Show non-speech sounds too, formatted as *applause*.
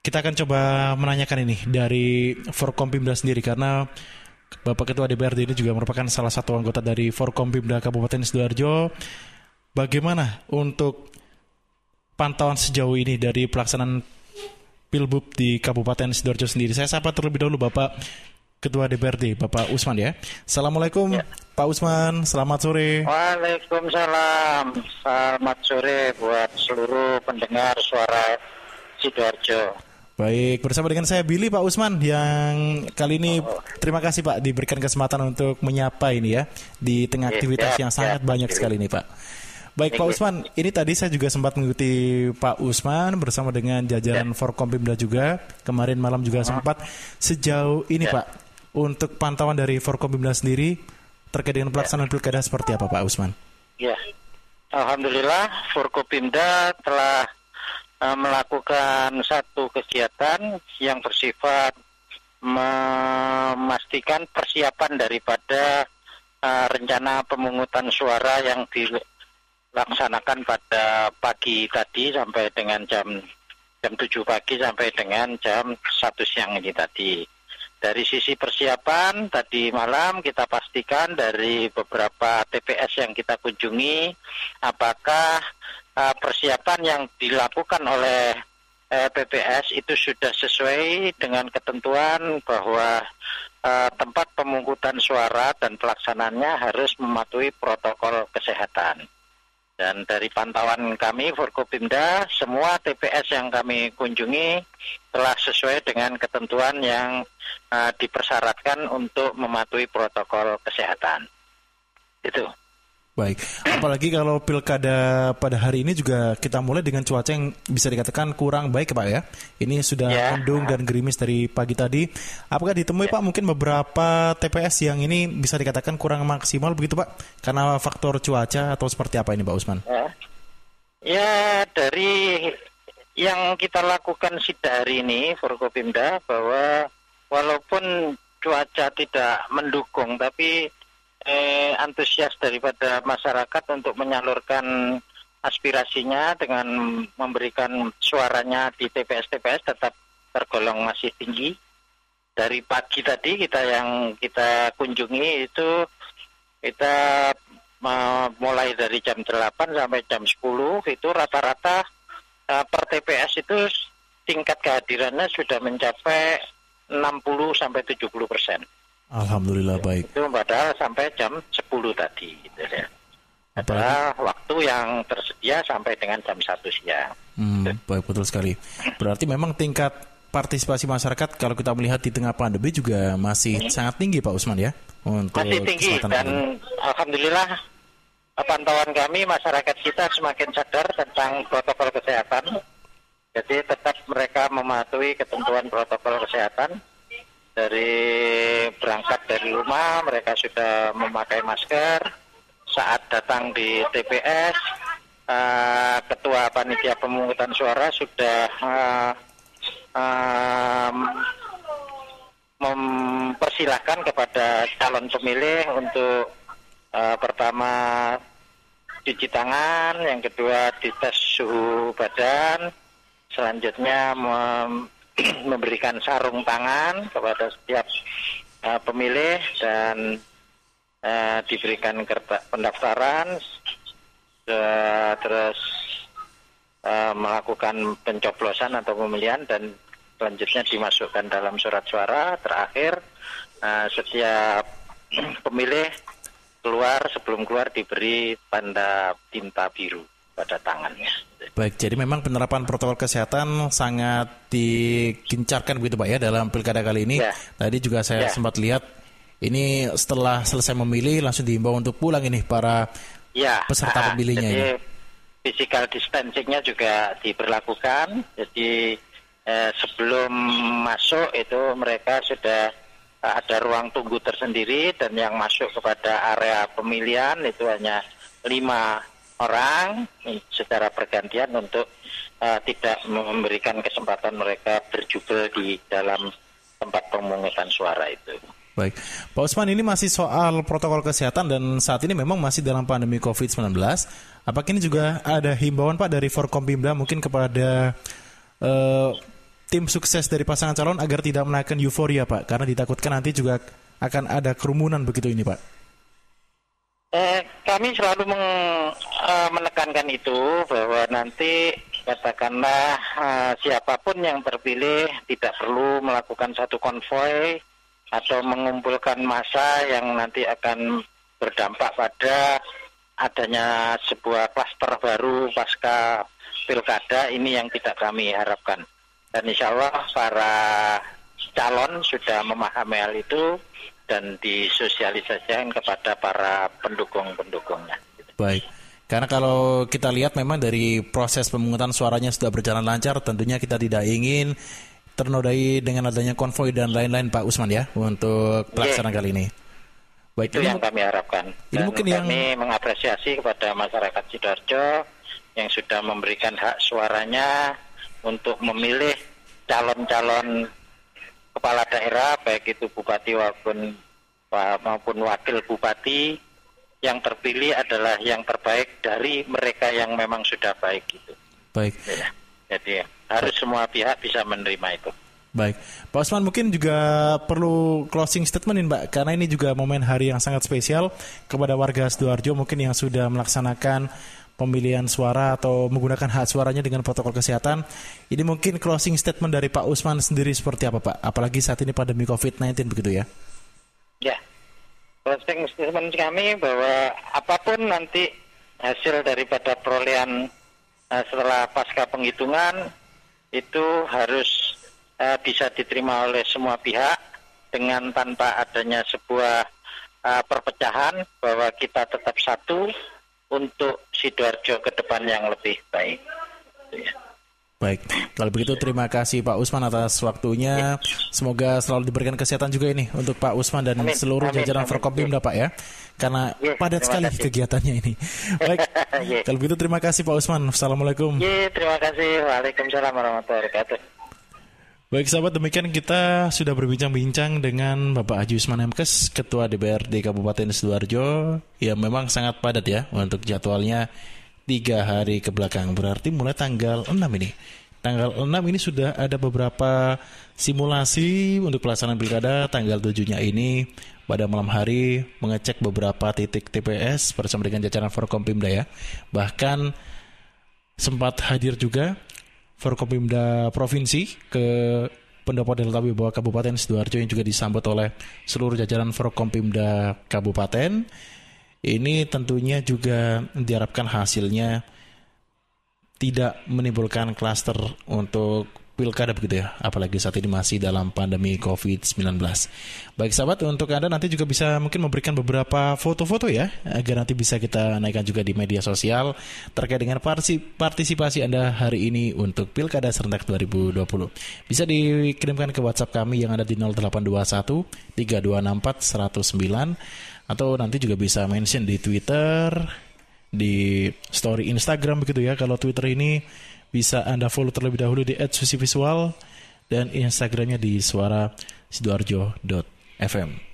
kita akan coba menanyakan ini dari Forkompimda sendiri karena Bapak Ketua DPRD ini juga merupakan salah satu anggota dari Forkompimda Kabupaten Sidoarjo. Bagaimana untuk pantauan sejauh ini dari pelaksanaan Pilbub di Kabupaten Sidoarjo sendiri? Saya sapa terlebih dahulu Bapak Ketua DPRD, Bapak Usman ya. Assalamualaikum ya. Pak Usman, selamat sore. Waalaikumsalam, selamat sore buat seluruh pendengar suara Sidoarjo. Baik, bersama dengan saya Billy Pak Usman yang kali ini terima kasih Pak diberikan kesempatan untuk menyapa ini ya di tengah iya, aktivitas yang sangat banyak sekali ini Pak. Baik Pak Usman, ini tadi saya juga sempat mengikuti Pak Usman bersama dengan jajaran ya. Forkompimda juga. Kemarin malam juga sempat. Sejauh ini ya. Pak, untuk pantauan dari Forkompimda sendiri terkait dengan pelaksanaan pilkada seperti apa Pak Usman? Ya, Alhamdulillah Forkopimda telah uh, melakukan satu kegiatan yang bersifat memastikan persiapan daripada uh, rencana pemungutan suara yang dilaksanakan pada pagi tadi sampai dengan jam jam 7 pagi sampai dengan jam 1 siang ini tadi. Dari sisi persiapan tadi malam kita pastikan dari beberapa TPS yang kita kunjungi apakah uh, persiapan yang dilakukan oleh uh, eh, PPS itu sudah sesuai dengan ketentuan bahwa uh, tempat pemungutan suara dan pelaksanaannya harus mematuhi protokol kesehatan. Dan dari pantauan kami Forkopimda, semua TPS yang kami kunjungi telah sesuai dengan ketentuan yang uh, dipersyaratkan untuk mematuhi protokol kesehatan. Itu. Baik, apalagi kalau pilkada pada hari ini juga kita mulai dengan cuaca yang bisa dikatakan kurang baik Pak ya. Ini sudah yeah. mendung dan gerimis dari pagi tadi. Apakah ditemui yeah. Pak mungkin beberapa TPS yang ini bisa dikatakan kurang maksimal begitu Pak? Karena faktor cuaca atau seperti apa ini Pak Usman? Ya, ya dari yang kita lakukan sidak hari ini Forkopimda bahwa walaupun cuaca tidak mendukung tapi eh, antusias daripada masyarakat untuk menyalurkan aspirasinya dengan memberikan suaranya di TPS-TPS tetap tergolong masih tinggi. Dari pagi tadi kita yang kita kunjungi itu kita mulai dari jam 8 sampai jam 10 itu rata-rata uh, per TPS itu tingkat kehadirannya sudah mencapai 60 sampai 70 persen. Alhamdulillah baik. Itu padahal sampai jam 10 tadi gitu ya. Adalah waktu yang tersedia sampai dengan jam 1 siang. Hmm, baik betul sekali. Berarti memang tingkat partisipasi masyarakat kalau kita melihat di tengah pandemi juga masih hmm. sangat tinggi Pak Usman ya untuk masih tinggi dan ini. alhamdulillah pantauan kami masyarakat kita semakin sadar tentang protokol kesehatan. Jadi tetap mereka mematuhi ketentuan protokol kesehatan dari berangkat dari rumah mereka sudah memakai masker. Saat datang di TPS uh, ketua panitia pemungutan suara sudah uh, uh, mempersilahkan kepada calon pemilih untuk uh, pertama cuci tangan, yang kedua dites suhu badan, selanjutnya mem *clears throat* memberikan sarung tangan kepada setiap uh, pemilih dan uh, diberikan kertas pendaftaran uh, terus uh, melakukan pencoblosan atau pemilihan dan selanjutnya dimasukkan dalam surat suara terakhir. Uh, setiap *clears throat* pemilih keluar sebelum keluar diberi tanda tinta biru pada tangannya. Baik, jadi memang penerapan protokol kesehatan sangat dikincarkan begitu Pak ya dalam pilkada kali ini. Ya. Tadi juga saya ya. sempat lihat ini setelah selesai memilih langsung diimbau untuk pulang ini para ya. peserta ah, pemilihnya jadi, ini. Physical distancingnya juga diberlakukan. Jadi eh, sebelum masuk itu mereka sudah ada ruang tunggu tersendiri dan yang masuk kepada area pemilihan itu hanya lima orang secara pergantian untuk uh, tidak memberikan kesempatan mereka berjubel di dalam tempat pemungutan suara itu. Baik, Pak Usman ini masih soal protokol kesehatan dan saat ini memang masih dalam pandemi COVID-19. Apakah ini juga ada himbauan Pak dari Forkompimda mungkin kepada uh, tim sukses dari pasangan calon agar tidak menaikkan euforia Pak karena ditakutkan nanti juga akan ada kerumunan begitu ini Pak. Eh, kami selalu meng, uh, menekankan itu bahwa nanti katakanlah uh, siapa pun yang terpilih tidak perlu melakukan satu konvoy atau mengumpulkan massa yang nanti akan berdampak pada adanya sebuah klaster baru pasca pilkada ini yang tidak kami harapkan. Dan insya Allah para calon sudah memahami hal itu dan disosialisasikan kepada para pendukung-pendukungnya. Baik. Karena kalau kita lihat memang dari proses pemungutan suaranya sudah berjalan lancar, tentunya kita tidak ingin ternodai dengan adanya konvoy dan lain-lain Pak Usman ya untuk pelaksanaan kali ini. Baik, itu ini, yang kami harapkan. Ini dan mungkin kami yang... mengapresiasi kepada masyarakat Sidoarjo yang sudah memberikan hak suaranya untuk memilih calon-calon kepala daerah baik itu bupati maupun maupun wakil bupati yang terpilih adalah yang terbaik dari mereka yang memang sudah baik itu. Baik. Ya, jadi harus baik. semua pihak bisa menerima itu. Baik, Pak Osman mungkin juga perlu closing statement ini Mbak, karena ini juga momen hari yang sangat spesial kepada warga Sidoarjo mungkin yang sudah melaksanakan pemilihan suara atau menggunakan hak suaranya dengan protokol kesehatan. Ini mungkin closing statement dari Pak Usman sendiri seperti apa Pak? Apalagi saat ini pandemi COVID-19 begitu ya? Ya, closing statement kami bahwa apa pun nanti hasil daripada perolehan uh, setelah pasca penghitungan itu harus uh, bisa diterima oleh semua pihak dengan tanpa adanya sebuah uh, perpecahan bahwa kita tetap satu untuk Sidoarjo ke depan yang lebih baik. Ya. Baik, kalau begitu terima kasih Pak Usman atas waktunya. Ya. Semoga selalu diberikan kesehatan juga ini untuk Pak Usman dan amin, seluruh amin, jajaran Forkopimda Pak ya. Karena ya, padat sekali kasih. kegiatannya ini. *laughs* Baik, ya. kalau begitu terima kasih Pak Usman. Assalamualaikum. Ya, terima kasih. Waalaikumsalam warahmatullahi wabarakatuh. Baik sahabat, demikian kita sudah berbincang-bincang dengan Bapak Haji Usman Hemkes, Ketua DPRD Kabupaten Sidoarjo, yang memang sangat padat ya untuk jadwalnya tiga hari ke belakang. Berarti mulai tanggal 6 ini. Tanggal 6 ini sudah ada beberapa simulasi untuk pelaksanaan pilkada tanggal 7-nya ini pada malam hari mengecek beberapa titik TPS bersama dengan jajaran Forkompimda ya. Bahkan sempat hadir juga Forkopimda Provinsi ke pendopo Delta Wibawa Kabupaten Sidoarjo yang juga disambut oleh seluruh jajaran Forkompimda Kabupaten. Ini tentunya juga diharapkan hasilnya tidak menimbulkan klaster untuk pilkada begitu ya, apalagi saat ini masih dalam pandemi COVID-19. Baik sahabat, untuk Anda nanti juga bisa mungkin memberikan beberapa foto-foto ya, agar nanti bisa kita naikkan juga di media sosial terkait dengan partisipasi Anda hari ini untuk Pilkada Serentak 2020. Bisa dikirimkan ke WhatsApp kami yang ada di 0821 3264 109 atau nanti juga bisa mention di Twitter, di story Instagram begitu ya. Kalau Twitter ini bisa Anda follow terlebih dahulu di @susivisual dan Instagramnya di suara sidoarjo.fm.